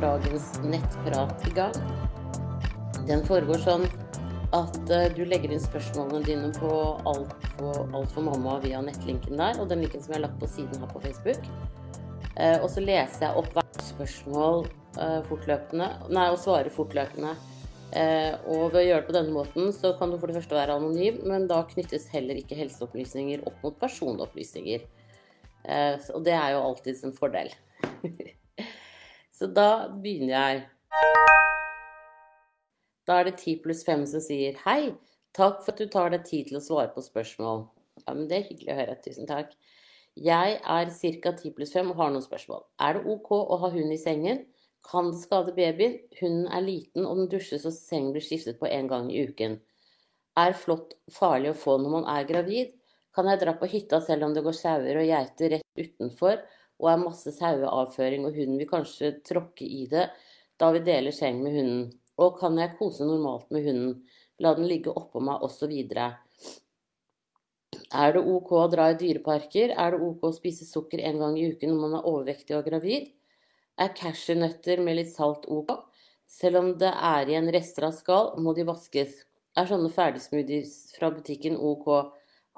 dagens nettprat i gang. Den foregår sånn at eh, du legger inn spørsmålene dine på Alt for, alt for mamma via nettlinken der, og den linken som jeg har lagt på siden her på Facebook. Eh, og så leser jeg opp hvert spørsmål eh, fortløpende, nei, og svarer fortløpende. Og ved å gjøre det på denne måten, så kan du for det første være anonym, men da knyttes heller ikke helseopplysninger opp mot personopplysninger. Og det er jo alltids en fordel. så da begynner jeg. Da er det 10 pluss 5 som sier hei, takk for at du tar deg tid til å svare på spørsmål. Ja, men det er hyggelig å høre. Tusen takk. Jeg er ca. 10 pluss 5 og har noen spørsmål. Er det ok å ha hund i sengen? Kan det skade babyen? Hunden er liten og den dusjes og sengen blir skiftet på én gang i uken. Er flått farlig å få når man er gravid? Kan jeg dra på hytta selv om det går sauer og geiter rett utenfor og er masse saueavføring og hunden vil kanskje tråkke i det da vi deler seng med hunden? Og kan jeg kose normalt med hunden? La den ligge oppå meg, osv. Er det ok å dra i dyreparker? Er det ok å spise sukker en gang i uken når man er overvektig og gravid? Er cashewnøtter med litt salt ok? Selv om det er igjen rester av skall, må de vaskes. Er sånne ferdigsmoothies fra butikken ok?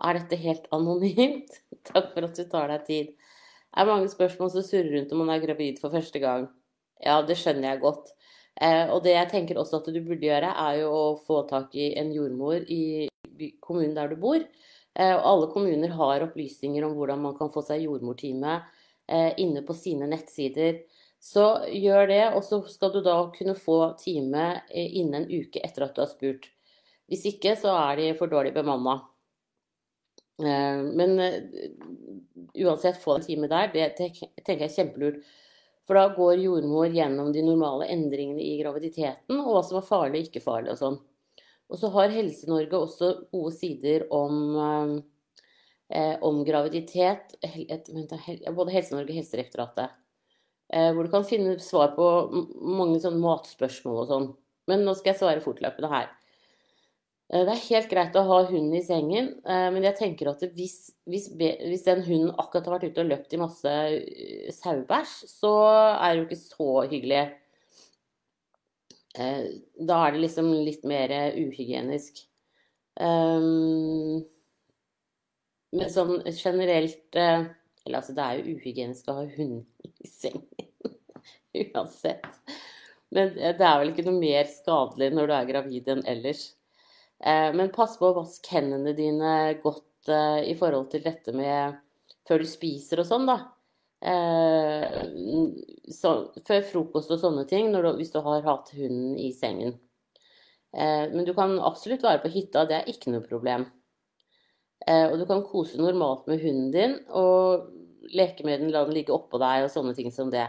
Er dette helt anonymt? Takk for at du tar deg tid. Er mange spørsmål som surrer rundt om man er gravid for første gang. Ja, det skjønner jeg godt. Eh, og det jeg tenker også at du burde gjøre, er jo å få tak i en jordmor i kommunen der du bor. Eh, og alle kommuner har opplysninger om hvordan man kan få seg jordmortime eh, inne på sine nettsider. Så gjør det, og så skal du da kunne få time eh, innen en uke etter at du har spurt. Hvis ikke, så er de for dårlig bemanna. Eh, men eh, uansett, få en time der, det tenker jeg er kjempelurt. For da går jordmor gjennom de normale endringene i graviditeten, og hva som er farlig og ikke farlig og sånn. Og så har Helse-Norge også gode sider om, eh, om graviditet. Et, både Helse-Norge og Helsedirektoratet. Hvor du kan finne svar på mange sånne matspørsmål og sånn. Men nå skal jeg svare fortløpende her. Eh, det er helt greit å ha hunden i sengen, eh, men jeg tenker at hvis, hvis, hvis den hunden akkurat har vært ute og løpt i masse eh, sauebæsj, så er det jo ikke så hyggelig. Da er det liksom litt mer uhygienisk. Men sånn generelt Eller altså, det er jo uhygienisk å ha hund i sengen. Uansett. Men det er vel ikke noe mer skadelig når du er gravid enn ellers. Eh, men pass på å vaske hendene dine godt eh, i forhold til dette med før du spiser og sånn, da. Eh, så, før frokost og sånne ting, du, hvis du har hatt hunden i sengen. Men du kan absolutt være på hytta, det er ikke noe problem. Og du kan kose normalt med hunden din, og leke med den, la den ligge oppå deg og sånne ting som det.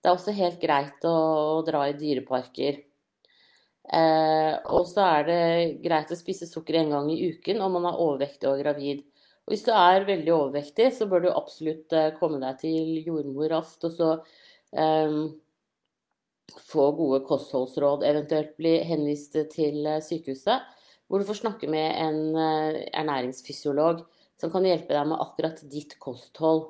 Det er også helt greit å, dra i dyreparker. Eh, og så er det greit å spise sukker en gang i uken om man er overvektig og gravid. Og hvis du er veldig overvektig, så bør du absolutt eh, komme deg til jordmor raskt, og så eh, få gode kostholdsråd, eventuelt bli henvist til eh, sykehuset, hvor du får snakke med en eh, ernæringsfysiolog som kan hjelpe deg med akkurat ditt kosthold.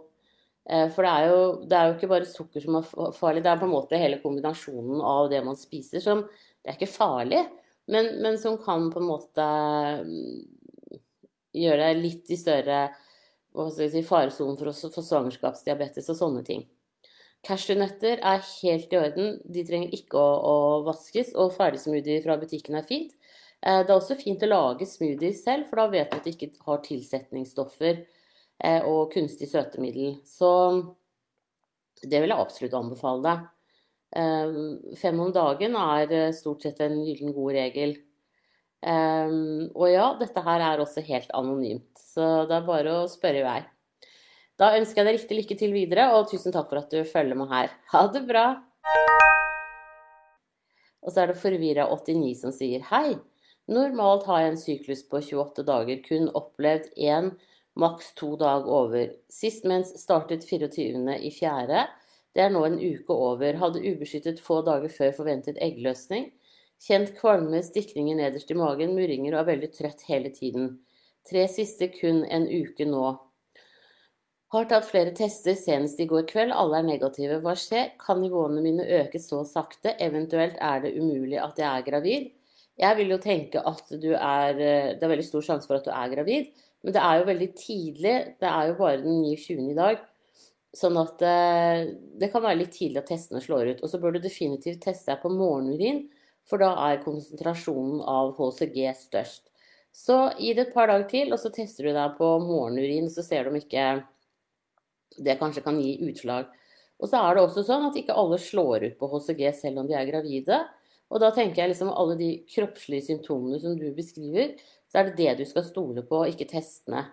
For det er, jo, det er jo ikke bare sukker som er farlig, det er på en måte hele kombinasjonen av det man spiser som det er ikke farlig, men, men, som kan på en måte mm, gjøre deg litt i større si, faresonen for å få svangerskapsdiabetes og sånne ting. Cashewnøtter er helt i orden, de trenger ikke å, å vaskes, og ferdigsmoothie fra butikken er fint. Eh, det er også fint å lage smoothie selv, for da vet du at det ikke har tilsetningsstoffer eh, og kunstig søtemiddel. Så det vil jeg absolutt anbefale deg. Ehm, fem om dagen er eh, stort sett en gyllen god regel. Ehm, og ja, dette her er også helt anonymt, så det er bare å spørre i vei. Da ønsker jeg deg riktig lykke til videre, og tusen takk for at du følger med her. Ha det bra! Og så er det Forvirra89 som sier hei. Normalt har jeg en syklus på 28 dager, kun opplevd én, maks to dag over. Sist mens startet 24. i fjerde det er nå en uke over. Hadde ubeskyttet få dager før forventet eggløsning. Kjent kvalme, stikninger nederst i magen, murringer og er veldig trøtt hele tiden. Tre siste kun en uke nå. Har tatt flere tester senest i går kveld, alle er negative. Hva skjer? Kan nivåene mine øke så sakte? Eventuelt er det umulig at jeg er gravid? Jeg vil jo tenke at du er Det er veldig stor sjanse for at du er gravid, men det er jo veldig tidlig. Det er jo bare den 29. i dag. Sånn at eh, det kan være litt tidlig at testene slår ut. Og så bør du definitivt teste deg på morgenurin, for da er konsentrasjonen av HCG størst. Så gi det et par dager til, og så tester du deg på morgenurin, så ser du om ikke det kanskje kan gi utslag. Og så er det også sånn at ikke alle slår ut på HCG selv om de er gravide. Og da tenker jeg liksom alle de kroppslige symptomene som du beskriver, så er det det du skal stole på, ikke testene.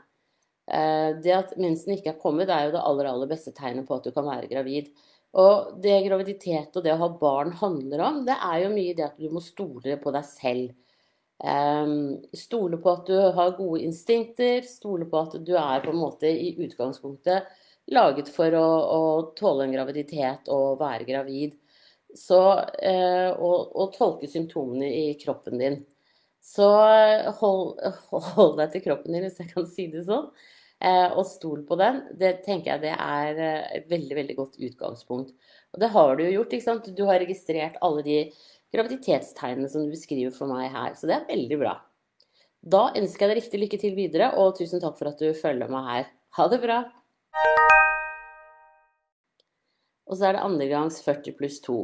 Eh, det at mensen ikke er kommet, er jo det aller, aller beste tegnet på at du kan være gravid. Og det graviditet og det å ha barn handler om, det er jo mye det at du må stole på deg selv. Um, stole på at du har gode instinkter, stole på at du er på en måte i utgangspunktet laget for å, å tåle en graviditet og være gravid. Så, eh, og, og, tolke symptomene i kroppen din. Så eh, hold, hold, deg til kroppen din, hvis jeg kan si det sånn. Eh, og stol på den. Det tenker jeg det er eh, et veldig, veldig godt utgangspunkt. Og det har du jo gjort. ikke sant? Du har registrert alle de graviditetstegnene som du beskriver for meg her. Så det er veldig bra. Da ønsker jeg deg riktig lykke til videre, og tusen takk for at du følger meg her. Ha det bra! Og så er det andre gangs 40 pluss 2.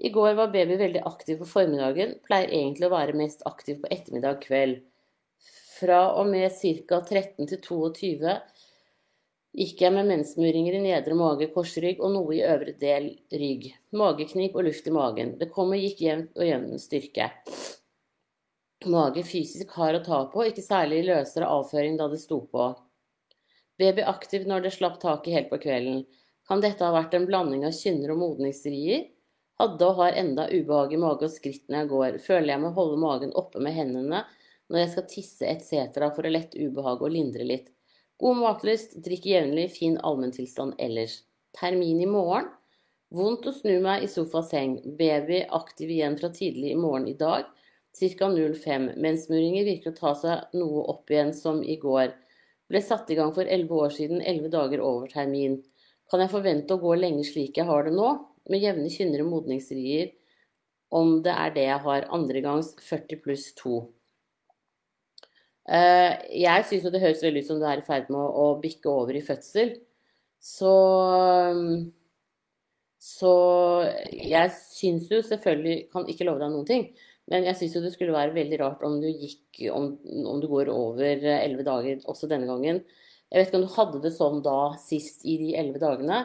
I går var baby veldig aktiv på formiddagen, pleier egentlig å være mest aktiv på ettermiddag kveld. Fra og med ca. 13 til 22 gikk jeg med mensmuringer i nedre mage, korsrygg og noe i øvre del rygg. Mageknip og luft i magen. Det kom og gikk jevnt og jevn styrke. Mage fysisk hard å ta på, ikke særlig løsere avføring da det sto på. Baby aktiv når det slapp taket helt på kvelden. Kan dette ha vært en blanding av kynner og modningsrier? Hadde og har enda ubehag i mage og skritt når jeg går. Føler jeg må holde magen oppe med hendene når jeg skal tisse etc. for å lette ubehag og lindre litt. God matlyst, drikke jevnlig, fin allmenntilstand ellers. Termin i morgen. Vondt å snu meg i sofa-seng. Baby aktiv igjen fra tidlig i morgen i dag. Ca. 05. Mensmuringer virker å ta seg noe opp igjen som i går. Ble satt i gang for 11 år siden, 11 dager over termin. Kan jeg forvente å gå lenge slik jeg har det nå, med jevne kynnere modningsrier, om det er det jeg har andre gangs 40 pluss 2? Eh, jeg syns jo det høres veldig ut som du er i ferd med å bikke over i fødsel. Så Så jeg syns jo selvfølgelig Kan ikke love deg noen ting. Men jeg syns jo det skulle være veldig rart om du gikk om, om du går over elleve dager også denne gangen. Jeg vet ikke om du hadde det sånn da sist i de elleve dagene,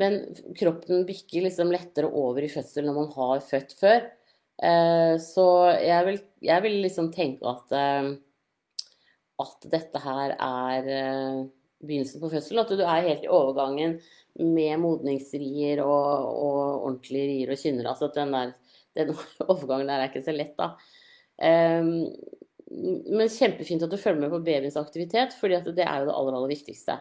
men kroppen bikker liksom lettere over i fødsel når man har født før. Eh, så jeg vil, jeg vil liksom tenke at, eh, at dette her er eh, begynnelsen på fødsel. At du er helt i overgangen med modningsrier og, og ordentlige rier og kynner. Altså at den, der, den overgangen der er ikke så lett, da. Men kjempefint at du følger med på babyens aktivitet, fordi det er jo det aller, aller viktigste.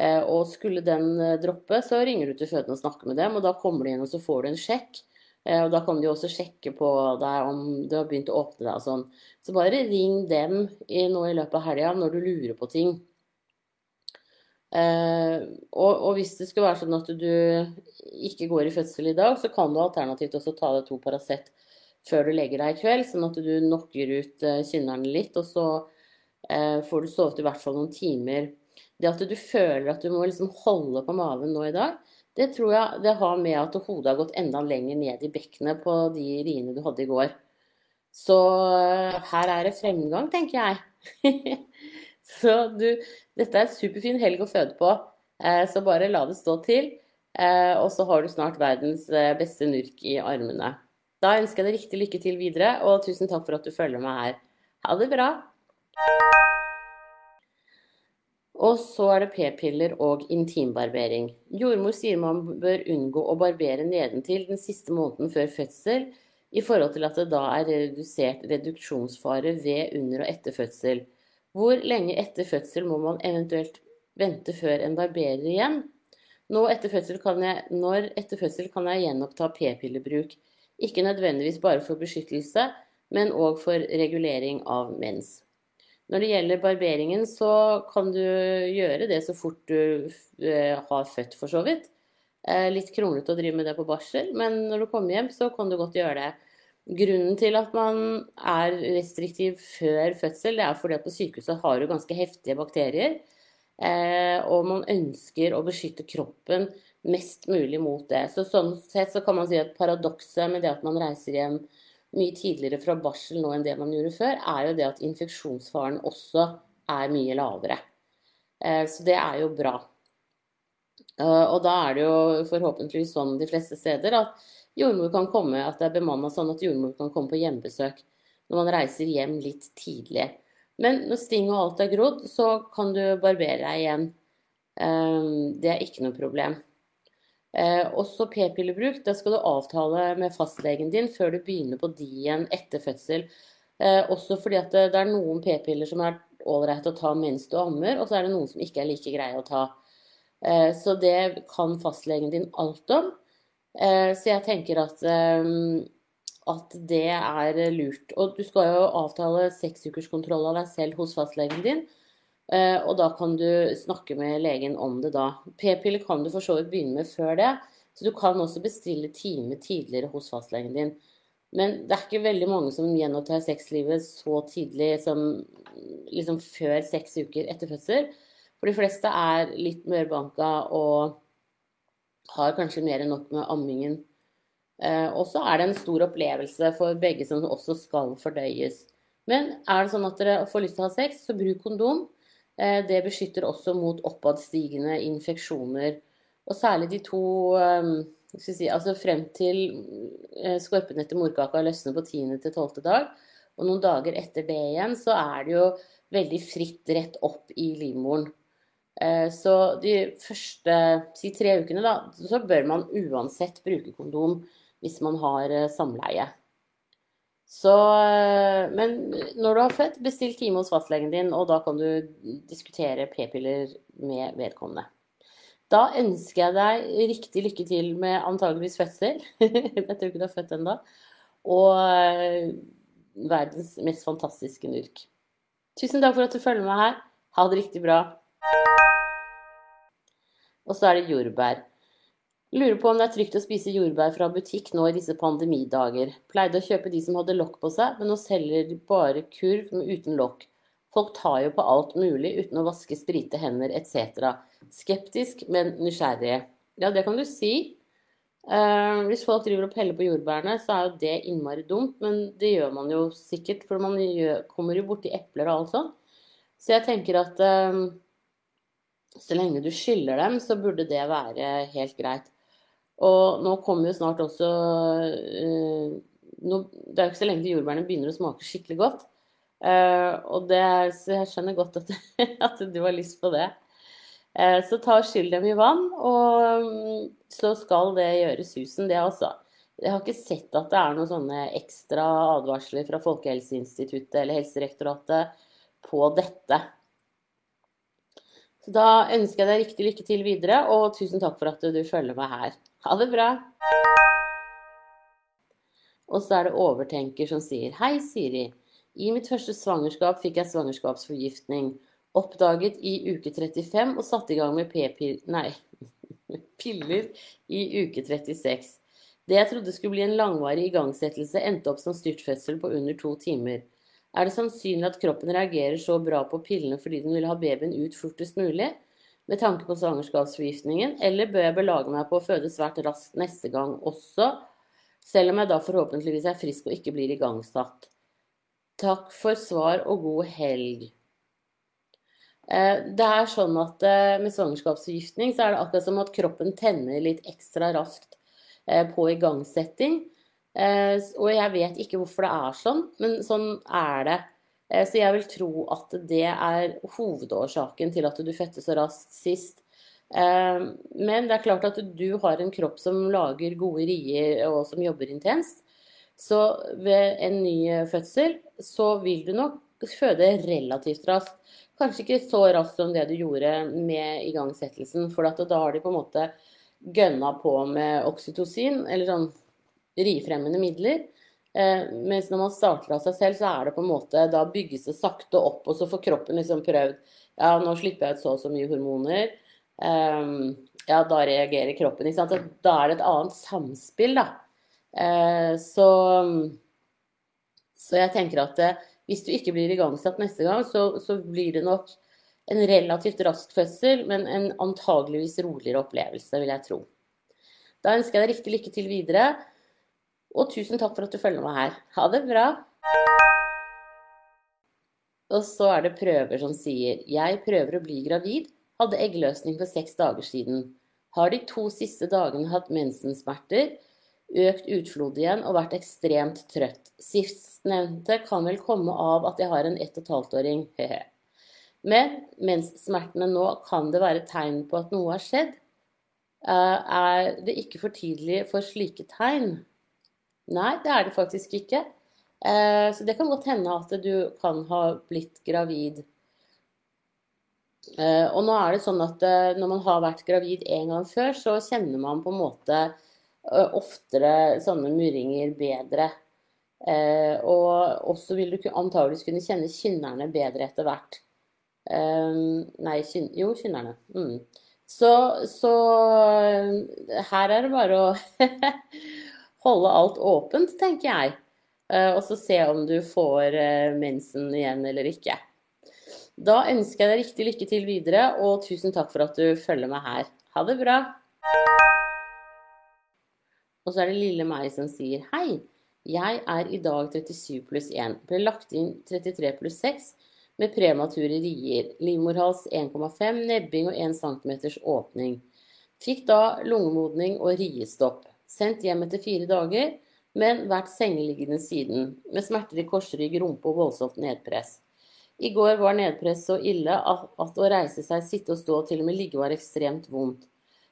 Eh, og skulle den eh, droppe, så ringer du til fødende og snakker med dem, og da kommer de inn og så får du en sjekk. Eh, og da kan de også sjekke på deg om du har begynt å åpne deg og sånn. Så bare ring dem i, nå i løpet av helga når du lurer på ting. og, og, hvis det skulle være sånn at du ikke går i fødsel i dag, så kan du alternativt også ta deg to Paracet før du legger deg i kveld, sånn at du knocker ut uh, kynnerne litt, og så uh, får du sovet i hvert fall noen timer. Det at du føler at du må liksom holde på maven nå i dag, det tror jeg det har med at hodet har gått enda lenger ned i bekkenet på de riene du hadde i går. Så uh, her er det fremgang, tenker jeg. så du, dette er en superfin helg å føde på, så bare la det stå til. og så har du snart verdens beste nurk i armene. Da ønsker jeg deg riktig lykke til videre, og tusen takk for at du følger meg her. Ha det bra! Og så er det p-piller og intimbarbering. Jordmor sier man bør unngå å barbere nedentil den siste måneden før fødsel, i forhold til at det da er redusert reduksjonsfare ved, under og etter fødsel. Hvor lenge etter fødsel må man eventuelt vente før en barberer igjen? Etter jeg, når etter fødsel kan jeg gjenoppta p-pillebruk? Ikke nødvendigvis bare for beskyttelse, men òg for regulering av mens. Når det gjelder barberingen, så kan du gjøre det så fort du eh, har født, for så vidt. Eh, litt kronglete å drive med det på barsel, men når du kommer hjem, så kan du godt gjøre det. Grunnen til at man er restriktiv før fødsel, det er fordi at på sykehuset har du ganske heftige bakterier. Eh, og man ønsker å beskytte kroppen mest mulig mot det. Så sånn sett så kan man si at paradokset med det at man reiser hjem mye tidligere fra barsel nå enn det man gjorde før, er jo det at infeksjonsfaren også er mye lavere. Eh, så det er jo bra. Eh, og da er det jo forhåpentligvis sånn de fleste steder at jordmor kan komme, at det er bemanna sånn at jordmor kan komme på hjemmebesøk når man reiser hjem litt tidlig. Men når sting og alt er grodd, så kan du barbere deg igjen. Ehm, det er ikke noe problem. Eh, også p-pillebruk. det skal du avtale med fastlegen din før du begynner på de igjen etter fødsel. Eh, også fordi at det er noen p-piller som er ålreit å ta mens du ammer, og så er det noen som ikke er like greie å ta. Eh, så det kan fastlegen din alt om. Så jeg tenker at, at det er lurt. Og du skal jo avtale seksukerskontroll av deg selv hos fastlegen din. Eh, og da kan du snakke med legen om det da. P-piller kan du for så vidt begynne med før det. Så du kan også bestille time tidligere hos fastlegen din. Men det er ikke veldig mange som gjenopptar sexlivet så tidlig som liksom før seks uker etter fødsel. For de fleste er litt mørbanka og har kanskje mer enn nok med ammingen. Eh, og så er det en stor opplevelse for begge som også skal fordøyes. Men er det sånn at dere får lyst til å ha sex, så bruk kondom. Eh, det beskytter også mot oppadstigende infeksjoner. Og særlig de to eh, si, Altså frem til eh, skorpen etter morkaka løsner på 10. til 12. dag, og noen dager etter det igjen, så er det jo veldig fritt rett opp i livmoren. Så de første si tre ukene, da, så bør man uansett bruke kondom hvis man har samleie. Så, eh, men når du har født, bestill time hos fastlegen din, og da kan du diskutere p-piller med vedkommende. Da ønsker jeg deg riktig lykke til med antageligvis fødsel. jeg tror ikke du har født ennå. Og verdens mest fantastiske nurk. Tusen takk for at du følger med her. Ha det riktig bra. Og så er det jordbær. Lurer på om det er trygt å spise jordbær fra butikk nå i disse pandemidager. Pleide å kjøpe de som hadde lokk på seg, men nå selger de bare kurv uten lokk. Folk tar jo på alt mulig uten å vaske, sprite hender etc. Skeptisk, men nysgjerrig. Ja, det kan du si. Uh, hvis folk driver og peller på jordbærene, så er jo det innmari dumt, men det gjør man jo sikkert, for man gjør, kommer jo borti epler og alt sånt. Så jeg tenker at uh, så lenge du skyller dem, så burde det være helt greit. Og nå kommer jo snart også uh, no, Det er jo ikke så lenge til jordbærene begynner å smake skikkelig godt. Uh, og det, så jeg skjønner godt at, at, du har lyst på det. Uh, så ta og skyll dem i vann, og um, så skal det gjøre susen, det altså. Jeg har ikke sett at det er noen sånne ekstra advarsler fra Folkehelseinstituttet eller Helsedirektoratet på dette. Så da ønsker jeg deg riktig lykke til videre, og tusen takk for at du følger meg her. Ha det bra! Og så er det overtenker som sier Hei, Siri. I mitt første svangerskap fikk jeg svangerskapsforgiftning. Oppdaget i uke 35 og satte i gang med p-piller piller i uke 36. Det jeg trodde skulle bli en langvarig igangsettelse, endte opp som styrtfødsel på under to timer. Er det sannsynlig at kroppen reagerer så bra på pillene fordi den vil ha babyen ut fortest mulig, med tanke på svangerskapsforgiftningen, eller bør jeg belage meg på å føde svært raskt neste gang også, selv om jeg da forhåpentligvis er frisk og ikke blir igangsatt? Takk for svar og god helg. Eh, det er sånn at eh, Med svangerskapsforgiftning så er det akkurat som at kroppen tenner litt ekstra raskt eh, på igangsetting. Eh, og jeg vet ikke hvorfor det er sånn, men sånn er det. Eh, så jeg vil tro at det er hovedårsaken til at du fødte så raskt sist. Eh, men det er klart at du har en kropp som lager gode rier og som jobber intenst. Så ved en ny fødsel så vil du nok føde relativt raskt. Kanskje ikke så raskt som det du gjorde med igangsettelsen, for da har de på en måte gønna på med oksytocin, eller sånn rifremmende midler. Eh, mens når man starter av seg selv, så er det på en måte Da bygges det sakte opp, og så får kroppen liksom prøvd Ja, nå slipper jeg ut så og så mye hormoner. Eh, ja, da reagerer kroppen. Ikke sant? Da er det et annet samspill, da. Eh, så, så jeg tenker at eh, hvis du ikke blir igangsatt neste gang, så, så, blir det nok en relativt rask fødsel, men en antageligvis roligere opplevelse, vil jeg tro. Da ønsker jeg deg riktig lykke til videre, og tusen takk for at du følger meg her. Ha det bra! Og så er det prøver som sier 'Jeg prøver å bli gravid'. Hadde eggløsning for seks dager siden. Har de to siste dagene hatt mensensmerter, økt utflod igjen og vært ekstremt trøtt. Sistnevnte kan vel komme av at jeg har en ett og et halvt åring, he-he. Men mens smertene nå kan det være tegn på at noe har skjedd. Eh, er det ikke for tidlig for slike tegn? Nei, det er det faktisk ikke. Eh, så det kan godt hende at du kan ha blitt gravid Eh, og nå er det sånn at eh, når man har vært gravid en gang før, så kjenner man på en måte oftere sånne murringer bedre. Og også vil du antageligvis kunne kjenne kynnerne bedre etter hvert. Nei, kyn, jo, kynnerne. Mm. Så, så her er det bare å holde alt åpent, tenker jeg. Og så se om du får mensen igjen eller ikke. Da ønsker jeg deg riktig lykke til videre, og tusen takk for at du følger meg her. Ha det bra! Og så er det lille meg som sier hei. Jeg er i dag 37 pluss 1. Ble lagt inn 33 pluss 6 med premature rier. Livmorhals 1,5, nebbing og 1 cm åpning. Fikk da lungemodning og riestopp. Sendt hjem etter fire dager, men vært sengeliggende siden. Med smerter i korsrygg, rumpe og voldsomt nedpress. I går var nedpress så ille at å reise seg, sitte og stå og til og med ligge var ekstremt vondt.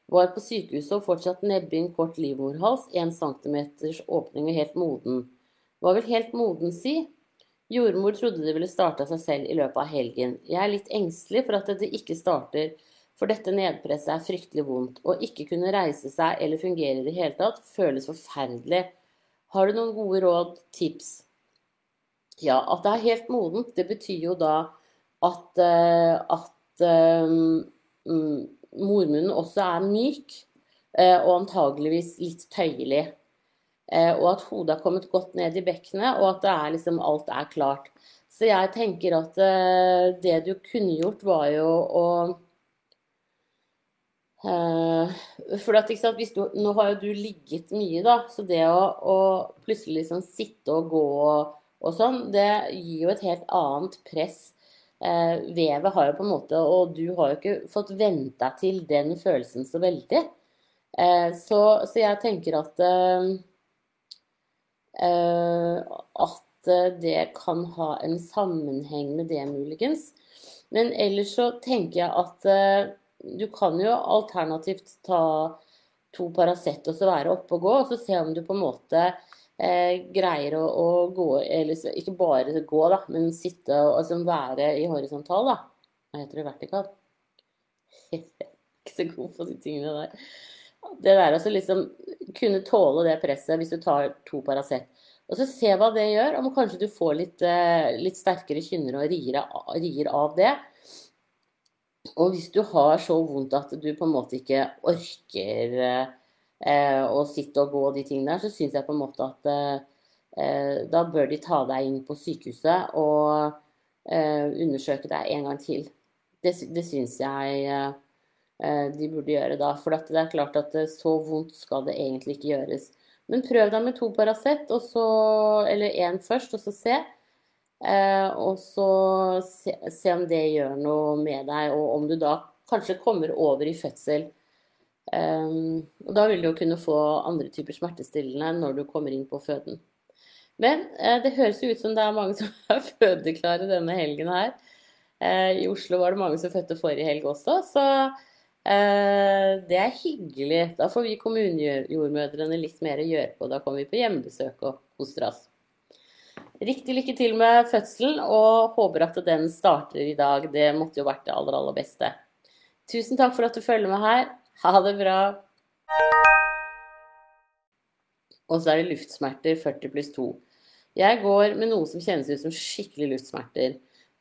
Var på sykehuset og fortsatt nebbing, kort livmorhals, 1 cm åpning og helt moden. Hva vil helt moden si? Jordmor trodde det ville starte av seg selv i løpet av helgen. Jeg er litt engstelig for at det ikke starter, for dette nedpresset er fryktelig vondt. Å ikke kunne reise seg eller fungere i det hele tatt føles forferdelig. Har du noen gode råd, tips? Ja, at det er helt modent, det betyr jo da at, uh, at um, mormunnen også er myk uh, og antageligvis litt tøyelig. Og at hodet har kommet godt ned i bekkenet, og at er liksom, alt er klart. Så jeg tenker at det du kunne gjort, var jo å for at, sant, du, Nå har jo du ligget mye, da. Så det å, å plutselig liksom sitte og gå og og sånn, det gir jo et helt annet press. Eh, vevet har jo på en måte Og du har jo ikke fått vent deg til den følelsen så veldig. Eh, så, så, jeg tenker at eh, eh At det kan ha en sammenheng med det, muligens. Men ellers så tenker jeg at eh, du kan jo alternativt ta to Paracet og så være oppe og gå, og så se om du på en måte eh, greier å, å, gå Eller ikke bare gå, da, men sitte og altså, være i horisontal, da. Hva heter det? Vertikal? ikke så god på de tingene der. Det der altså liksom kunne tåle det presset hvis du tar to Paracet. Og så se hva det gjør, om kanskje du får litt, eh, litt sterkere kynner og rier, rier av det. Og hvis du har så vondt at du på en måte ikke orker eh, å sitte og gå de tingene der, så syns jeg på en måte at eh, da bør de ta deg inn på sykehuset og eh, undersøke deg en gang til. Det, det syns jeg eh, de burde gjøre da. For det er klart at eh, så vondt skal det egentlig ikke gjøres. Men prøv deg med to Paracet, eller én først, og så se. Eh, og så se, se, om det gjør noe med deg, og om du da kanskje kommer over i fødsel Um, og da vil du jo kunne få andre typer smertestillende når du kommer inn på føden. Men uh, det høres jo ut som det er mange som er fødeklare denne helgen her. I Oslo var det mange som fødte forrige helg også, så det er hyggelig. Da får vi kommunejordmødrene litt mer å gjøre på. Da kommer vi på hjemmebesøk og koser oss. Riktig lykke til med fødselen, og håper at den starter i dag. Det måtte jo vært det aller, aller beste. Tusen takk for at du følger med her. Ha det bra. Og så er det luftsmerter 40 pluss 2. Jeg går med noe som kjennes ut som skikkelig luftsmerter.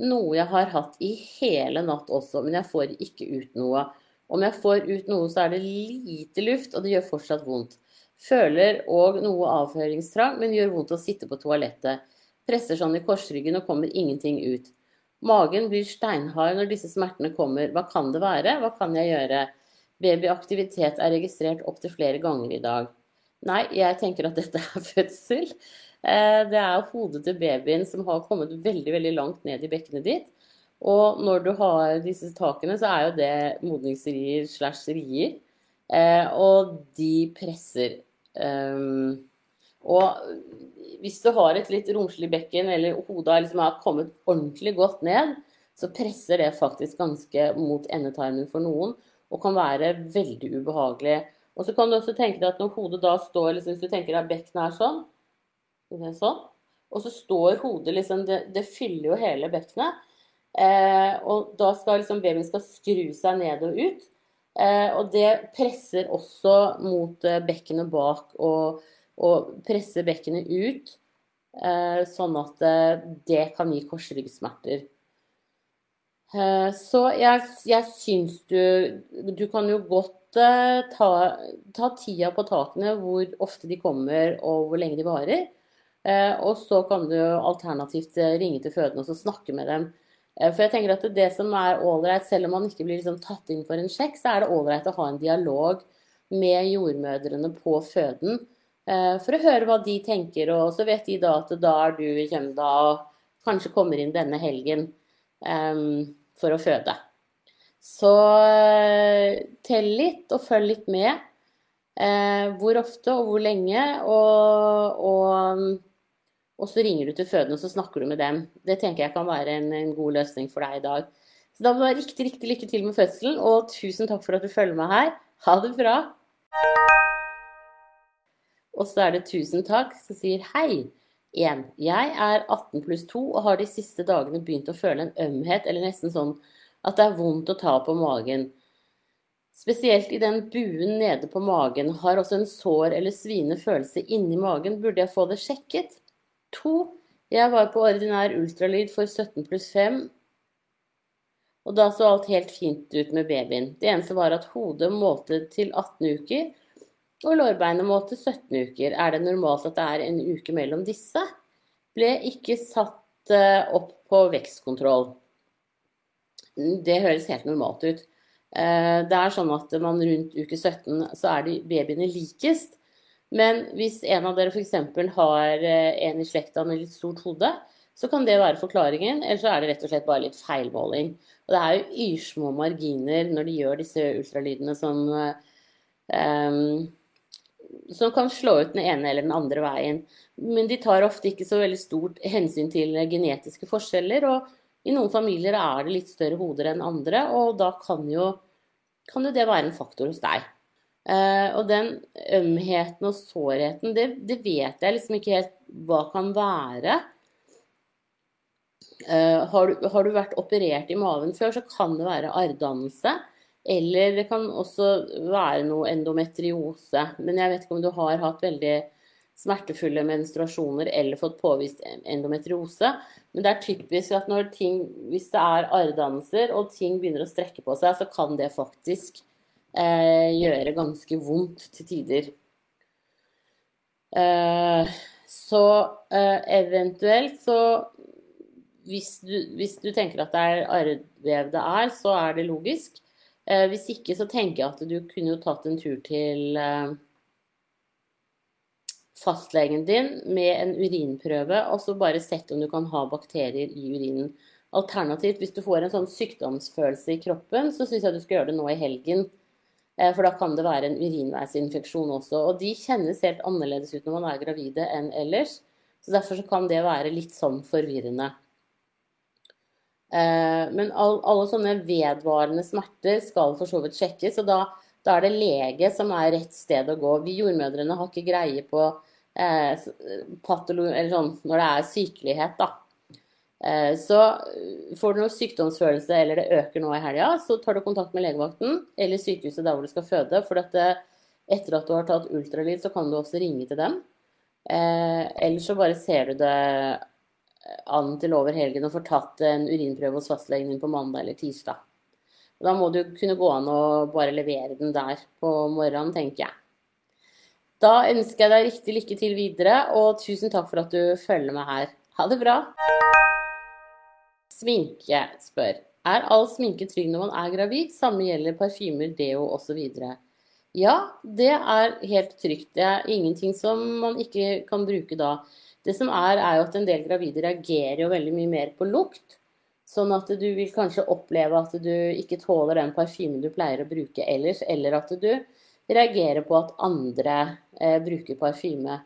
Noe jeg har hatt i hele natt også, men jeg får ikke ut noe. Om jeg får ut noe, så er det lite luft, og det gjør fortsatt vondt. Føler òg noe avføringstrang, men gjør vondt å sitte på toalettet. Presser sånn i korsryggen og kommer ingenting ut. Magen blir steinhard når disse smertene kommer. Hva kan det være? Hva kan jeg gjøre? Babyaktivitet er registrert opptil flere ganger i dag. Nei, jeg tenker at dette er fødsel. Eh, det er hodet til babyen som har kommet veldig, veldig langt ned i bekkenet ditt. Og når du har disse takene, så er jo det modningsrier slash rier. Eh, og de presser. Og hvis du har et litt romslig bekken, eller hodet liksom har kommet ordentlig godt ned, så presser det faktisk ganske mot endetarmen for noen, og kan være veldig ubehagelig. Og så kan du også tenke deg at når hodet da står liksom, Hvis du tenker at bekkenet er sånn, sånn, og så står hodet liksom Det, det fyller jo hele bekkenet. Eh, og da skal liksom babyen skal skru seg ned og ut. Eh, og det presser også mot eh, bekkenet bak og, og presse bekkenet ut. Eh, sånn at eh, det kan gi korsryggsmerter. Eh, så jeg, jeg syns du Du kan jo godt ta, ta tida på takene, hvor ofte de kommer og hvor lenge de varer. Og så kan du alternativt ringe til fødende og snakke med dem for jeg tenker at det som er ålreit, selv om man ikke blir liksom tatt inn for en sjekk, så er det ålreit å ha en dialog med jordmødrene på føden. Eh, for å høre hva de tenker, og så vet de da at da er du i Kjømda og kanskje kommer inn denne helgen um, for å føde. Så uh, tell litt og følg litt med. Uh, hvor ofte og hvor lenge. Og, og og så ringer du til fødende og så snakker du med dem. Det tenker jeg kan være en, en god løsning for deg i dag. Så da må du ha riktig, riktig lykke til med fødselen, og tusen takk for at du følger meg her. Ha det bra. Og så er det tusen takk som sier hei. 1. Jeg er 18 pluss 2 og har de siste dagene begynt å føle en ømhet, eller nesten sånn at det er vondt å ta på magen. Spesielt i den buen nede på magen. Har også en sår eller sviende følelse inni magen. Burde jeg få det sjekket? 2. jeg var på ordinær ultralyd for 17 pluss 5, og da så alt helt fint ut med babyen. Det eneste var at hodet målte til 18 uker, og lårbeinet målte 17 uker. Er det normalt at det er en uke mellom disse? Ble ikke satt eh, opp på vekstkontroll. Det høres helt normalt ut. Eh, det er sånn at man rundt uke 17 så er de babyene likest. Men hvis en av dere f.eks. har eh, en i slekta med litt stort hode, så kan det være forklaringen, eller så er det rett og slett bare litt feilmåling. Og det er jo yrsmå marginer når de gjør disse ultralydene som, um, som kan slå ut den ene eller den andre veien. Men de tar ofte ikke så veldig stort hensyn til genetiske forskjeller. Og i noen familier er det litt større hoder enn andre, og da kan jo, kan jo det være en faktor hos deg. Uh, og den ømheten og sårheten, det, det, vet jeg liksom ikke helt hva kan være. Uh, har, du, har, du, vært operert i maven før, så kan det være arrdannelse. Eller det kan også være noe endometriose. Men jeg vet ikke om du har hatt veldig smertefulle menstruasjoner eller fått påvist endometriose. Men det er typisk at ting, hvis det er arrdannelser og ting begynner å strekke på seg, så kan det faktisk eh, gjøre ganske vondt til tider. Eh, så eh, eventuelt så hvis du, hvis du, tenker at det er arrvev det er, så er det logisk. Eh, hvis ikke så tenker jeg at du kunne jo tatt en tur til eh, fastlegen din med en urinprøve, og så bare sett om du kan ha bakterier i urinen. Alternativt, hvis du får en sånn sykdomsfølelse i kroppen, så syns jeg du skal gjøre det nå i helgen. Eh, for da kan det være en urinveisinfeksjon også. Og de kjennes helt annerledes ut når man er gravide enn ellers. Så derfor så kan det være litt sånn forvirrende. Eh, men alle sånne vedvarende smerter skal for så vidt sjekkes, og da, da, er det lege som er rett sted å gå. Vi jordmødrene har ikke greie på eh, patolo, sånn når det er sykelighet, da. Eh, så eh, får du noe sykdomsfølelse eller det øker nå i helga, så tar du kontakt med legevakten eller sykehuset der hvor du skal føde. For dette, etter at du har tatt ultralyd, så kan du også ringe til dem. Eh, eller så bare ser du det an til over helgen og får tatt en urinprøve hos fastlegen din på mandag eller tirsdag. Og da må du kunne gå an å bare levere den der på morgenen, tenker jeg. Da ønsker jeg deg riktig lykke til videre, og tusen takk for at du følger meg her. Ha det bra! Sminke spør. Er all sminke trygg når man er gravid? Samme gjelder parfymer, deo osv. Ja, det er helt trygt. Det er ingenting som man ikke kan bruke da. Det som er, er jo at en del gravide reagerer jo veldig mye mer på lukt. Sånn at du vil kanskje oppleve at du ikke tåler den parfymen du pleier å bruke ellers, eller at du reagerer på at andre eh, bruker parfyme.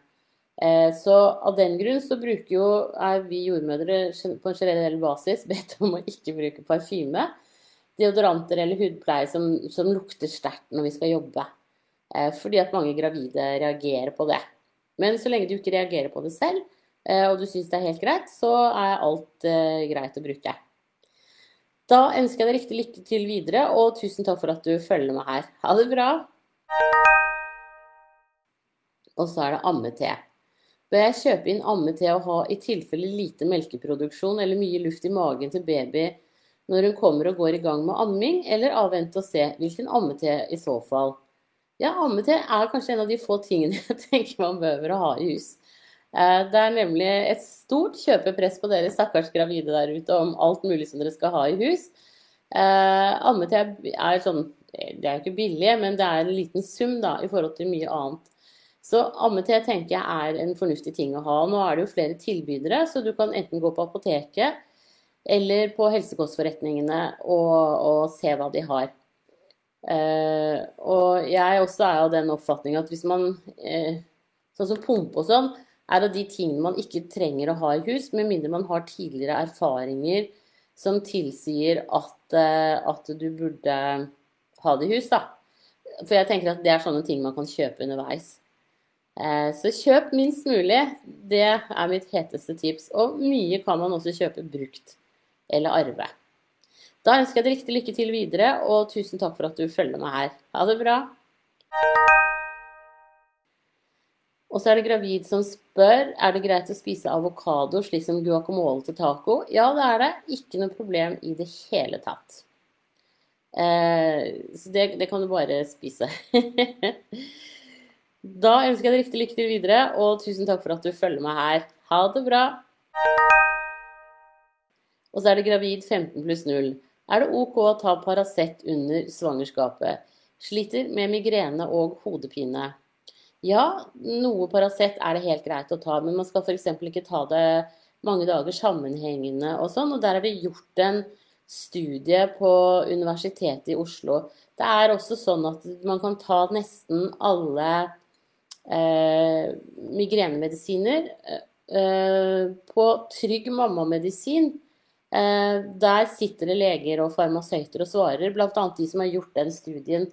Eh, så av den grunn så bruker jo er vi jordmødre på en generell basis bedt om å ikke bruke parfyme, deodoranter eller hudpleie som, som lukter sterkt når vi skal jobbe. Eh, fordi at mange gravide reagerer på det. Men så lenge du ikke reagerer på det selv, eh, og du syns det er helt greit, så er alt eh, greit å bruke. Da ønsker jeg deg riktig lykke til videre, og tusen takk for at du følger meg her. Ha det bra! Og så er det ammete. Bør jeg kjøpe inn ammete og ha i tilfelle lite melkeproduksjon eller mye luft i magen til baby når hun kommer og går i gang med amming, eller avvente og se hvilken ammete i så fall? Ja, ammete er kanskje en av de få tingene jeg tenker man behøver å ha i hus. Eh, det er nemlig et stort kjøpepress på dere stakkars gravide der ute om alt mulig som dere skal ha i hus. Eh, er sånn det er jo ikke billig, men det er en liten sum da, i forhold til mye annet. Så ammete tenker jeg er en fornuftig ting å ha. Nå er det jo flere tilbydere, så du kan enten gå på apoteket eller på helsekostforretningene og, og se hva de har. Uh, og jeg også er av den oppfatning at hvis man eh, Sånn som pumpe og sånn, er av de tingene man ikke trenger å ha i hus, med mindre man har tidligere erfaringer som tilsier at, eh, at du burde ha det i hus, da. For jeg tenker at det er sånne ting man kan kjøpe underveis. Eh, så kjøp minst mulig. Det er mitt heteste tips. Og mye kan man også kjøpe brukt eller arve. Da ønsker jeg deg riktig lykke til videre, og tusen takk for at du følger meg her. Ha det bra. Og så er det gravid som spør er det greit å spise avokado slik som guacamole til taco. Ja, det er det. Ikke noe problem i det hele tatt. Eh, så det, det, kan du bare spise. da ønsker jeg deg riktig lykke til videre, og tusen takk for at du følger meg her. Ha det bra! Og så er det gravid 15 pluss 0. Er det OK å ta Paracet under svangerskapet? Sliter med migrene og hodepine. Ja, noe Paracet er det helt greit å ta, men man skal f.eks. ikke ta det mange dager sammenhengende og sånn. Og der er det gjort en studie på Universitetet i Oslo. Det er også sånn at man kan ta nesten alle eh, migrenemedisiner eh, på trygg mammamedisin. Eh, der sitter det leger og farmasøyter og svarer, bl.a. de som har gjort den studien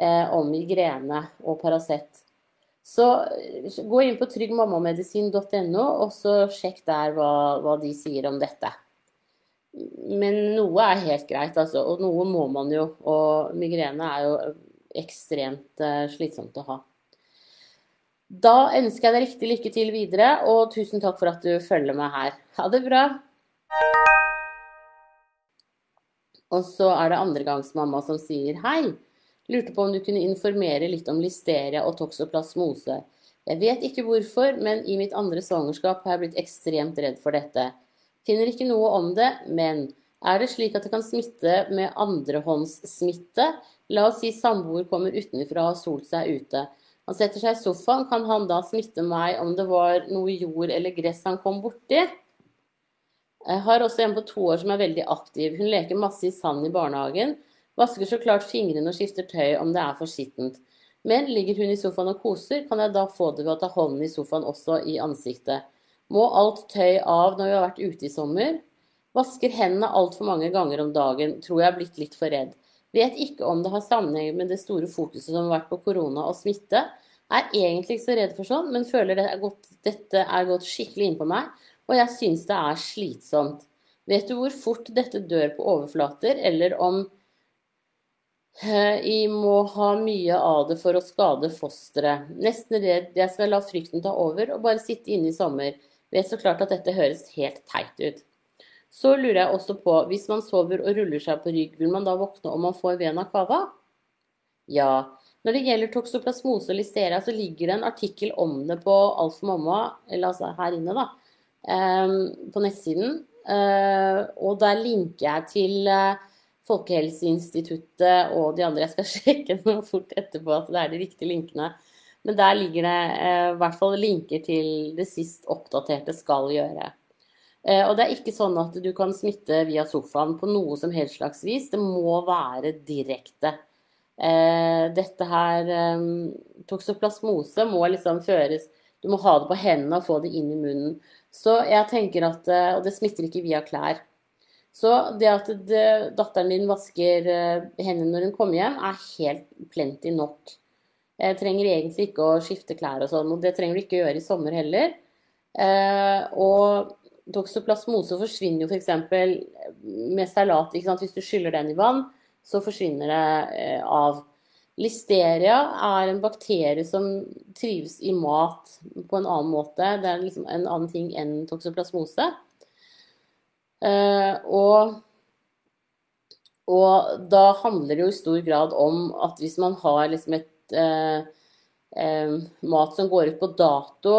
eh, om migrene og Paracet. Så eh, gå inn på tryggmammamedisin.no, og så sjekk der hva, hva de sier om dette. Men noe er helt greit, altså. Og noe må man jo. Og migrene er jo ekstremt slitsomt å ha. Da ønsker jeg deg riktig lykke til videre, og tusen takk for at du følger meg her. Ha det bra! Og så er det andregangsmamma som sier hei. Lurte på om du kunne informere litt om listeria og toksoplasmose. Jeg vet ikke hvorfor, men i mitt andre svangerskap har jeg blitt ekstremt redd for dette. Finner ikke noe om det, men er det slik at det kan smitte med andrehåndssmitte? La oss si samboer kommer utenfra og har solt seg ute. Han setter seg i sofaen, kan han da smitte meg om det var noe jord eller gress han kom borti? Jeg har også en på to år som er veldig aktiv. Hun leker masse i sand i barnehagen. Vasker så klart fingrene og skifter tøy om det er for skittent. Men ligger hun i sofaen og koser, kan jeg da få det ved å ta hånden i sofaen også i ansiktet. Må alt tøy av når vi har vært ute i sommer. Vasker hendene altfor mange ganger om dagen. Tror jeg er blitt litt for redd. Vet ikke om det har sammenheng med det store fokuset som har vært på korona og smitte. Er egentlig ikke så redd for sånn, men føler det er gått, dette er gått skikkelig inn på meg, og jeg syns det er slitsomt. Vet du hvor fort dette dør på overflater, eller om Jeg må ha mye av det for å skade fosteret. Nesten redd jeg skal la frykten ta over og bare sitte inne i sommer. Vet så klart at dette høres helt teit ut. Så lurer jeg også på, hvis man sover og ruller seg på rygg, vil man da våkne om man får vena cava? Ja. Når det gjelder toksoplasmose og listeria, så ligger det en artikkel om det på Alf Mamma, eller altså her inne, da, på nettsiden. Eh, og der linker jeg til eh, Folkehelseinstituttet og de andre. Jeg skal sjekke noe fort etterpå at det er de riktige linkene. Men der ligger det eh, i hvert fall linker til det sist oppdaterte skal gjøre. Og det er ikke sånn at du kan smitte via sofaen på noe som helst slags vis. Det må være direkte. Dette her eh, Toksoplasmose må liksom føres Du må ha det på hendene og få det inn i munnen. Så jeg tenker at eh, Og det smitter ikke via klær. Så det at det, datteren din vasker eh, hendene når hun kommer hjem, er helt plenty nok. Jeg trenger egentlig ikke å skifte klær og sånn, og det trenger du ikke gjøre i sommer heller. Eh, og toksoplasmose forsvinner jo f.eks. med salat. Hvis du skyller den i vann, så forsvinner det av. Listeria er en bakterie som trives i mat på en annen måte. Det er liksom en annen ting enn toksoplasmose. Uh, og, og, da handler det jo i stor grad om at hvis man har liksom et uh, uh, mat som går ut på dato,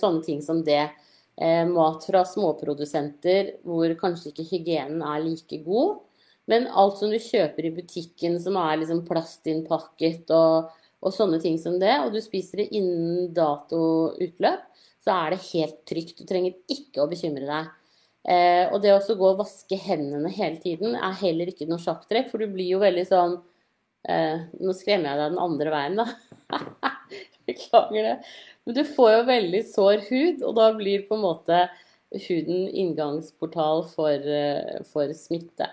sånne ting som det, mat fra småprodusenter hvor kanskje ikke hygienen er like god, men alt som du kjøper i butikken som er liksom plastinnpakket og, og sånne ting som det, og du spiser det innen datoutløp, så er det helt trygt. Du trenger ikke å bekymre deg. Eh, og det å gå og vaske hendene hele tiden er heller ikke noe sjakktrekk, for du blir jo veldig sånn eh, Nå skremmer jeg deg den andre veien, da. Beklager det. Men du får jo veldig sår hud, og da blir på en måte huden inngangsportal for, eh, for smitte.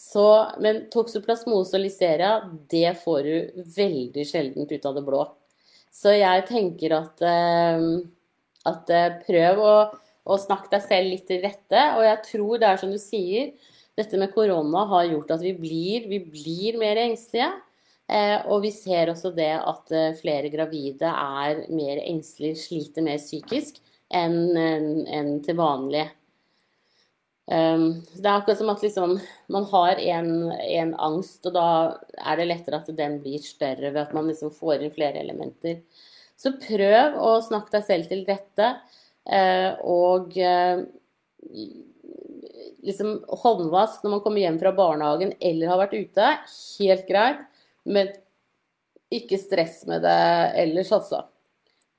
Så, men toksoplasmose og listeria, det får du veldig sjeldent ut av det blå. Så jeg tenker at, eh, at eh, prøv å, å, snakke deg selv litt til rette. Og jeg tror det er som du sier, dette med korona har gjort at vi blir, vi blir mer engstelige. Eh, og vi ser også det at flere gravide er mer engstelige, sliter mer psykisk enn, enn til vanlig. Um, det er akkurat som at liksom, man har en, en, angst, og da er det lettere at den blir større ved at man liksom får inn flere elementer. Så prøv å snakke deg selv til rette, uh, og uh, liksom håndvask når man kommer hjem fra barnehagen eller har vært ute, helt greit, men ikke stress med det ellers, altså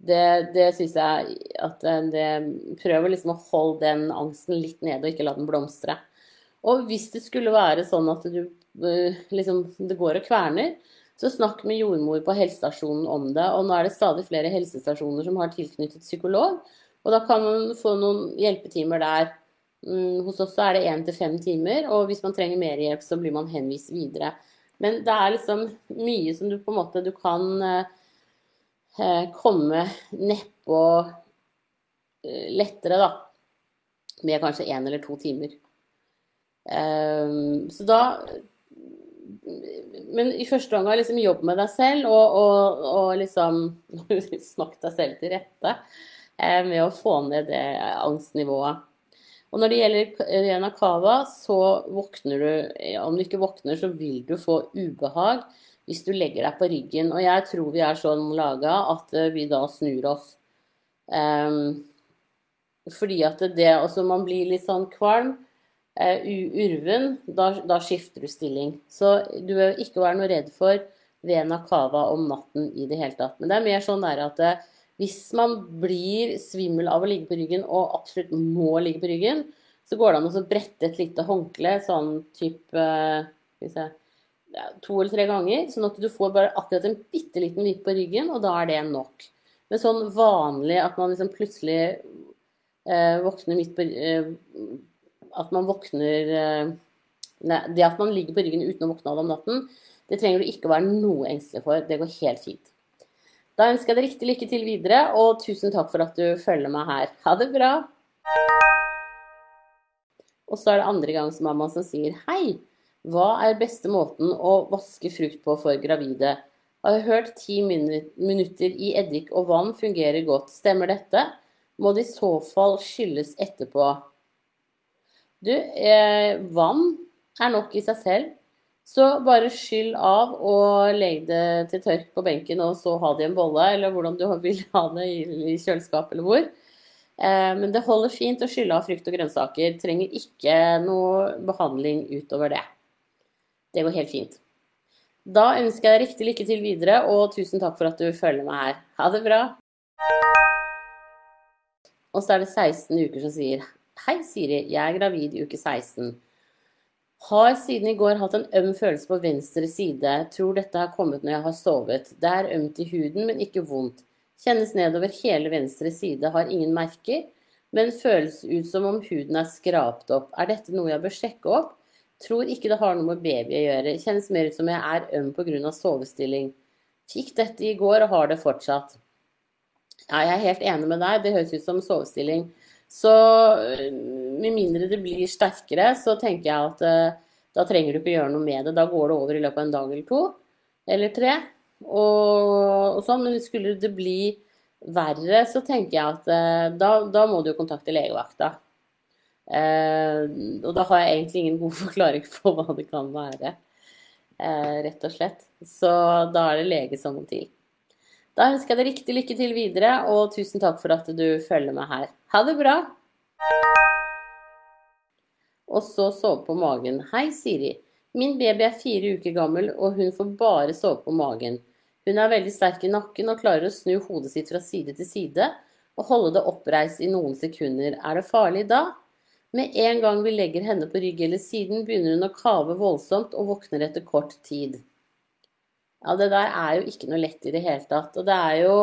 det, det syns jeg at eh, det Prøver liksom å holde den angsten litt nede og ikke la den blomstre. Og hvis det skulle være sånn at du eh, liksom Det går og kverner, så snakk med jordmor på helsestasjonen om det. Og nå er det stadig flere helsestasjoner som har tilknyttet psykolog. Og da kan man få noen hjelpetimer der. Mm, hos oss er det én til fem timer, og hvis man trenger mer hjelp, så blir man henvist videre. Men det er liksom mye som du på en måte du kan eh, komme nedpå eh, lettere, da. Med kanskje én eller to timer. Ehm, så da Men i første omgang liksom jobb med deg selv og, og, og liksom snakk deg selv til rette eh, med å få ned det angstnivået. Og når det gjelder Rena Cava, så våkner du Om du ikke våkner, så vil du få ubehag hvis du legger deg på ryggen. Og jeg tror vi er sånn laga at eh, vi da snur oss. Um, fordi at det Altså, man blir litt sånn kvalm, uh, urven, da, da, skifter du stilling. Så du bør ikke være noe redd for vena cava om natten i det hele tatt. Men det er mer sånn der at uh, hvis man blir svimmel av å ligge på ryggen, og absolutt må ligge på ryggen, så går det an å brette et lite håndkle, sånn type uh, ja, to eller tre ganger, sånn at du får bare akkurat en bitte liten vipp på ryggen, og da er det nok. Men sånn vanlig at man liksom plutselig eh, våkner midt på eh, At man våkner eh, nei, Det at man ligger på ryggen uten å våkne av om natten, det trenger du ikke å være noe engstelig for. Det går helt fint. Da ønsker jeg deg riktig lykke til videre, og tusen takk for at du følger meg her. Ha det bra! Og så er det andre gang som mamma som sier hei. Hva er beste måten å vaske frukt på for gravide? Har hørt ti minutter i eddik og vann fungerer godt. Stemmer dette? Må det i så fall skylles etterpå? Du, eh, vann er nok i seg selv. Så bare skyll av og legg det til tørk på benken, og så ha det i en bolle, eller hvordan du vil ha det i kjøleskap eller hvor. Eh, men det holder fint å skylle av frukt og grønnsaker. Trenger ikke noe behandling utover det. Det går helt fint. Da ønsker jeg deg riktig lykke til videre, og tusen takk for at du følger meg her. Ha det bra. Og så er det 16 uker som sier Hei, Siri. Jeg er gravid i uke 16. Har siden i går hatt en øm følelse på venstre side. Tror dette har kommet når jeg har sovet. Det er ømt i huden, men ikke vondt. Kjennes nedover hele venstre side, har ingen merker, men føles ut som om huden er skrapt opp. Er dette noe jeg bør sjekke opp? Tror ikke det har noe med baby å gjøre. Kjennes mer ut som jeg er øm pga. sovestilling. Fikk dette i går og har det fortsatt. Ja, jeg er helt enig med deg. Det høres ut som sovestilling. Så med mindre det blir sterkere, så tenker jeg at uh, da trenger du ikke gjøre noe med det. Da går det over i løpet av en dag eller to eller tre. Og, og sånn. Men skulle det bli verre, så tenker jeg at uh, da, da, må du jo kontakte legevakta. Uh, og da har jeg egentlig ingen god forklaring på hva det kan være, rett og slett. Så da er det lege som må til. Da ønsker jeg deg riktig lykke til videre, og tusen takk for at du følger meg her. Ha det bra! og så sove på magen. Hei, Siri. Min baby er fire uker gammel, og hun får bare sove på magen. Hun er veldig sterk i nakken og klarer å snu hodet sitt fra side til side og holde det oppreist i noen sekunder. Er det farlig da? Med en gang vi legger henne på rygg eller siden, begynner hun å kave voldsomt og våkner etter kort tid. Ja, det der er jo ikke noe lett i det hele tatt. Og det er jo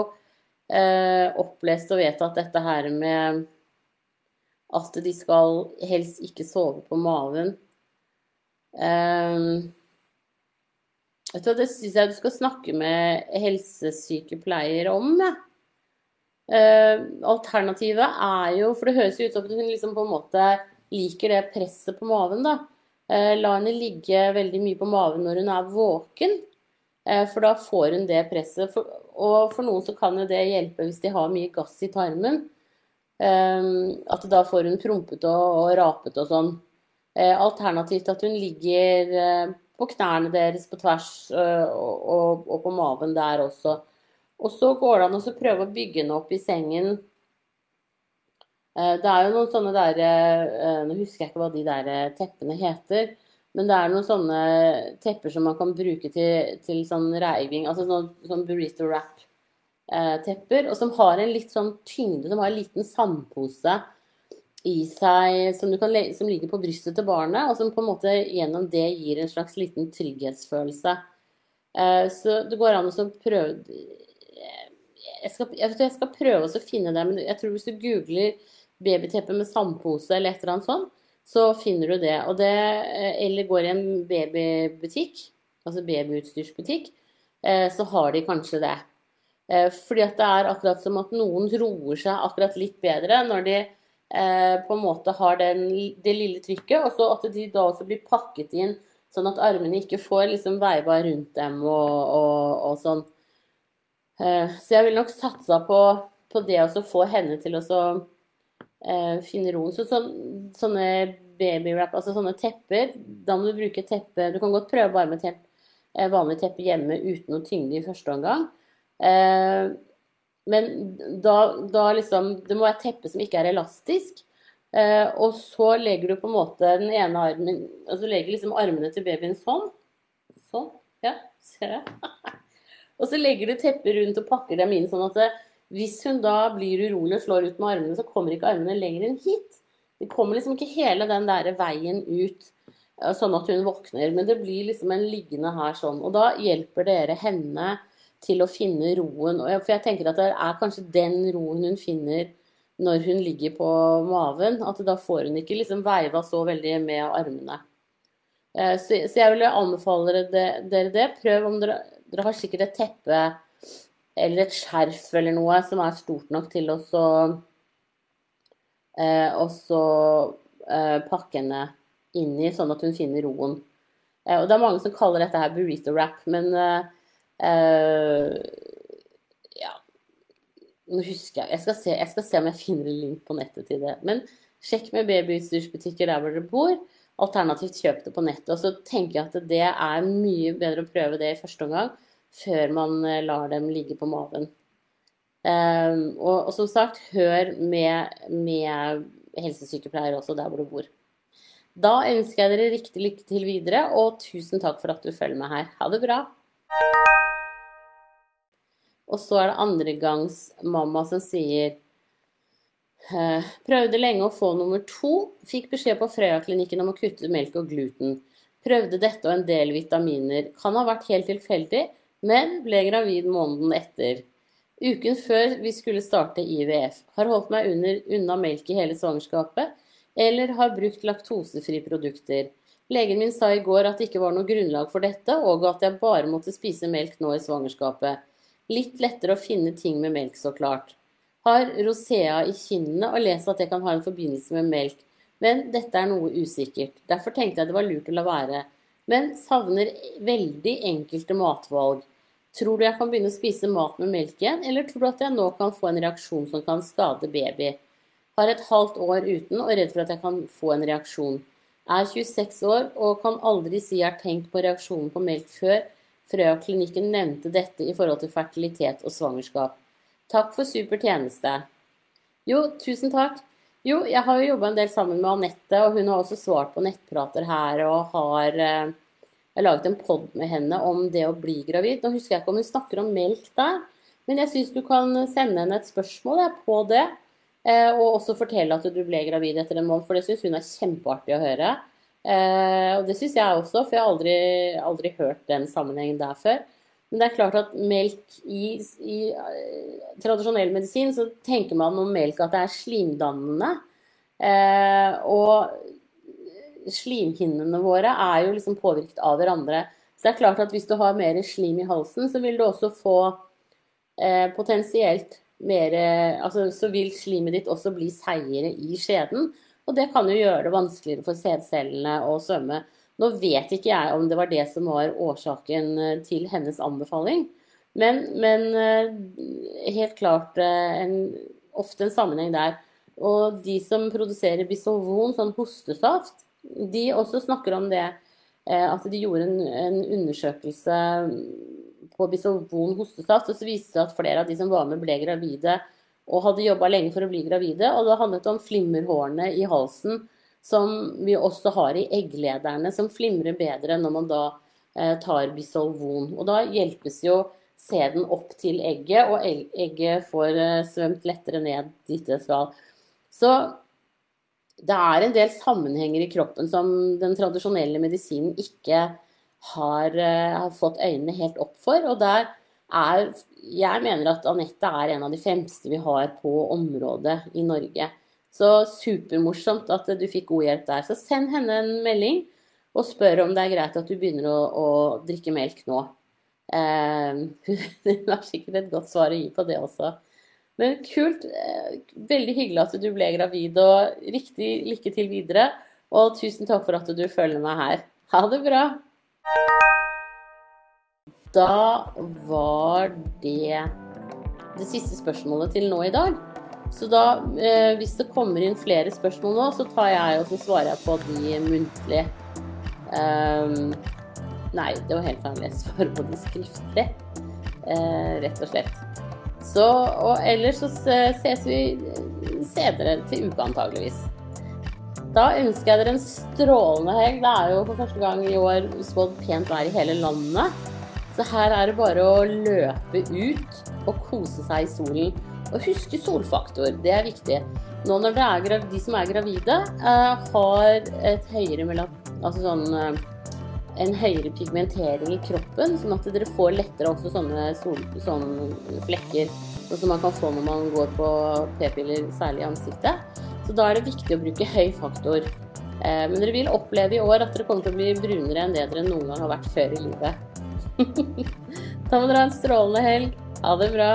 eh, opplest og vedtatt dette her med at de skal helst ikke sove på maven. Um, vet du, det syns jeg du skal snakke med helsesykepleier om. Ja. Uh, alternativet er jo For det høres jo ut som at hun liksom på en måte liker det presset på maven. da. Uh, la henne ligge veldig mye på maven når hun er våken, uh, for da får hun det presset. Og for noen så kan jo det hjelpe hvis de har mye gass i tarmen. At da får hun prompet og, rapet og sånn. Eh, alternativt at hun ligger eh, på knærne deres på tvers eh, og på maven der også. Og så går det an å prøve å bygge den opp i sengen. Det er jo noen sånne der Nå husker jeg ikke hva de der teppene heter. Men det er noen sånne tepper som man kan bruke til, til sånn reiving. Altså sånn, sånn burrito wrap Eh, tepper, og som har en litt sånn tyngde. som har en liten sandpose i seg som, kan, som, ligger på brystet til barnet, og som på en måte gjennom det gir en slags liten trygghetsfølelse. Eh, så det går an å prøve jeg skal, jeg skal, prøve å finne det, men jeg tror hvis du googler babyteppe med sandpose eller et eller annet sånt, så finner du det. Og det. Eh, eller går i en babybutikk, altså babyutstyrsbutikk, så har de kanskje det. Eh, fordi at det er akkurat som at noen roer seg akkurat litt bedre når de eh, på en måte har den, det lille trykket, og så at de da også blir pakket inn sånn at armene ikke får liksom veiva rundt dem og, og, og sånn. Eh, så jeg vil nok satsa på, på det å få henne til å finne roen. Så så, sånne babywrap, altså sånne tepper, da må du bruke teppe Du kan godt prøve bare med tepp, vanlig teppe hjemme uten å tyngde i første omgang. Eh, men da, da, liksom Det må være et teppe som ikke er elastisk. Eh, og så legger du på en måte den ene armen Altså legger liksom armene til babyen sånn. Sånn. Ja, ser jeg. og så legger du teppet rundt og pakker dem inn sånn at det, hvis hun da blir urolig og slår ut med armene, så kommer ikke armene lenger enn hit. Det kommer liksom ikke hele den der veien ut sånn at hun våkner, men det blir liksom en liggende her sånn. Og da hjelper dere henne til å finne roen. For jeg tenker at det er kanskje den roen hun finner når hun ligger på maven. At da får hun ikke liksom veiva så veldig med armene. Eh, så jeg vil anbefale dere det. Prøv om dere Dere har sikkert et teppe eller et skjerf eller noe som er stort nok til å eh, eh, pakke henne inn i, sånn at hun finner roen. Eh, og det er mange som kaller dette her burrito wrap, men eh, eh, ja Nå husker jeg jeg skal, se, jeg skal se om jeg finner en link på nettet til det. Men sjekk med babyutstyrsbutikker der hvor dere bor. Alternativt kjøp det på nettet. Og så tenker jeg at det er mye bedre å prøve det i første omgang før man eh, lar dem ligge på maven. Um, og, og, som sagt, hør med, med helsesykepleier også der hvor du bor. Da ønsker jeg dere riktig lykke til videre, og tusen takk for at du følger med her. Ha det bra. Og så er det andregangsmamma som sier «Eh, Prøvde lenge å få nummer to. Fikk beskjed på Frøya-klinikken om å kutte melk og gluten. Prøvde dette og en del vitaminer. Kan ha vært helt tilfeldig, men ble gravid måneden etter. Uken før vi skulle starte IVF. Har holdt meg under, unna melk i hele svangerskapet eller har brukt laktosefrie produkter. Legen min sa i går at det ikke var noe grunnlag for dette, og at jeg bare måtte spise melk nå i svangerskapet. Litt lettere å finne ting med melk, så klart. Har rosea i kinnene og lest at det kan ha en forbindelse med melk, men dette er noe usikkert. Derfor tenkte jeg det var lurt å la være. Men savner veldig enkelte matvalg. Tror du jeg kan begynne å spise mat med melk igjen, eller tror du at jeg nå kan få en reaksjon som kan skade baby? Har et halvt år uten og redd for at jeg kan få en reaksjon. Er 26 år og kan aldri si jeg har tenkt på reaksjonen på melk før. Frøya-klinikken nevnte dette i forhold til fertilitet og svangerskap. Takk for super tjeneste. Jo, tusen takk. Jo, jeg har jo jobba en del sammen med Anette, og hun har også svart på nettprater her og har eh, jeg laget en pod med henne om det å bli gravid. Nå husker jeg ikke om hun snakker om melk der, men jeg syns du kan sende henne et spørsmål på det. Eh, og også fortelle at du ble gravid etter en måned, for det syns hun er kjempeartig å høre. Eh, og det syns jeg også, for jeg har aldri, aldri, hørt den sammenhengen der før. Men det er klart at melk i, i uh, tradisjonell medisin, så tenker man om melk at det er slimdannende. Eh, og slimhinnene våre er jo liksom påvirket av hverandre. Så det er klart at hvis du har mer slim i halsen, så vil du også få eh, potensielt mer altså, Så vil slimet ditt også bli seigere i skjeden. Og det kan jo gjøre det vanskeligere for sædcellene å svømme. Nå vet ikke jeg om det var det som var årsaken eh, til hennes anbefaling, men, men eh, helt klart eh, en, ofte en sammenheng der. Og de som produserer Bisovon, sånn hostesaft, de også snakker om det. At de gjorde en, en undersøkelse på Bisovon hostesaft, og så viste det at flere av de som var med, ble gravide og hadde jobba lenge for å bli gravide. Og det handlet om flimmerhårene i halsen, som vi også har i egglederne, som flimrer bedre når man da eh, tar Bisolvon. Og da hjelpes jo sæden opp til egget, og egget får eh, svømt lettere ned dit det skal. Så det er en del sammenhenger i kroppen som den tradisjonelle medisinen ikke har, eh, har, fått øynene helt opp for. Og der er Jeg mener at Anette er en av de fremste vi har på området i Norge. Så supermorsomt at du fikk god hjelp der. Så send henne en melding og spør om det er greit at du begynner å, å drikke melk nå. Eh, har er sikkert et godt svar å gi på det også. Men kult. Eh, veldig hyggelig at du ble gravid, og riktig lykke til videre. Og tusen takk for at du følger meg her. Ha det bra. Da var det det siste spørsmålet til nå i dag. Så da, eh, hvis det kommer inn flere spørsmål nå, så tar jeg og så svarer jeg på de muntlig. Um, nei, det var helt feil. Jeg svarer på de skriftlig, Eh, rett og slett. Så, og ellers så ses vi senere til uka, antageligvis. Da ønsker jeg dere en strålende helg. Det er jo for første gang i år spådd pent vær i hele landet. Så her er det bare å løpe ut og kose seg i solen. Og huske solfaktor, det er viktig. Nå når er, de som er gravide, eh, har et høyere altså sånn, eh, en høyere pigmentering i kroppen, sånn at dere får lettere også sånne, sol, sånne flekker sånn som man kan få når man går på p-piller, særlig i ansiktet. Så da er det viktig å bruke høy faktor. Eh, men dere vil oppleve i år at dere kommer til å bli brunere enn det dere noen gang har vært før i livet. da må dere ha en strålende helg. Ha det bra.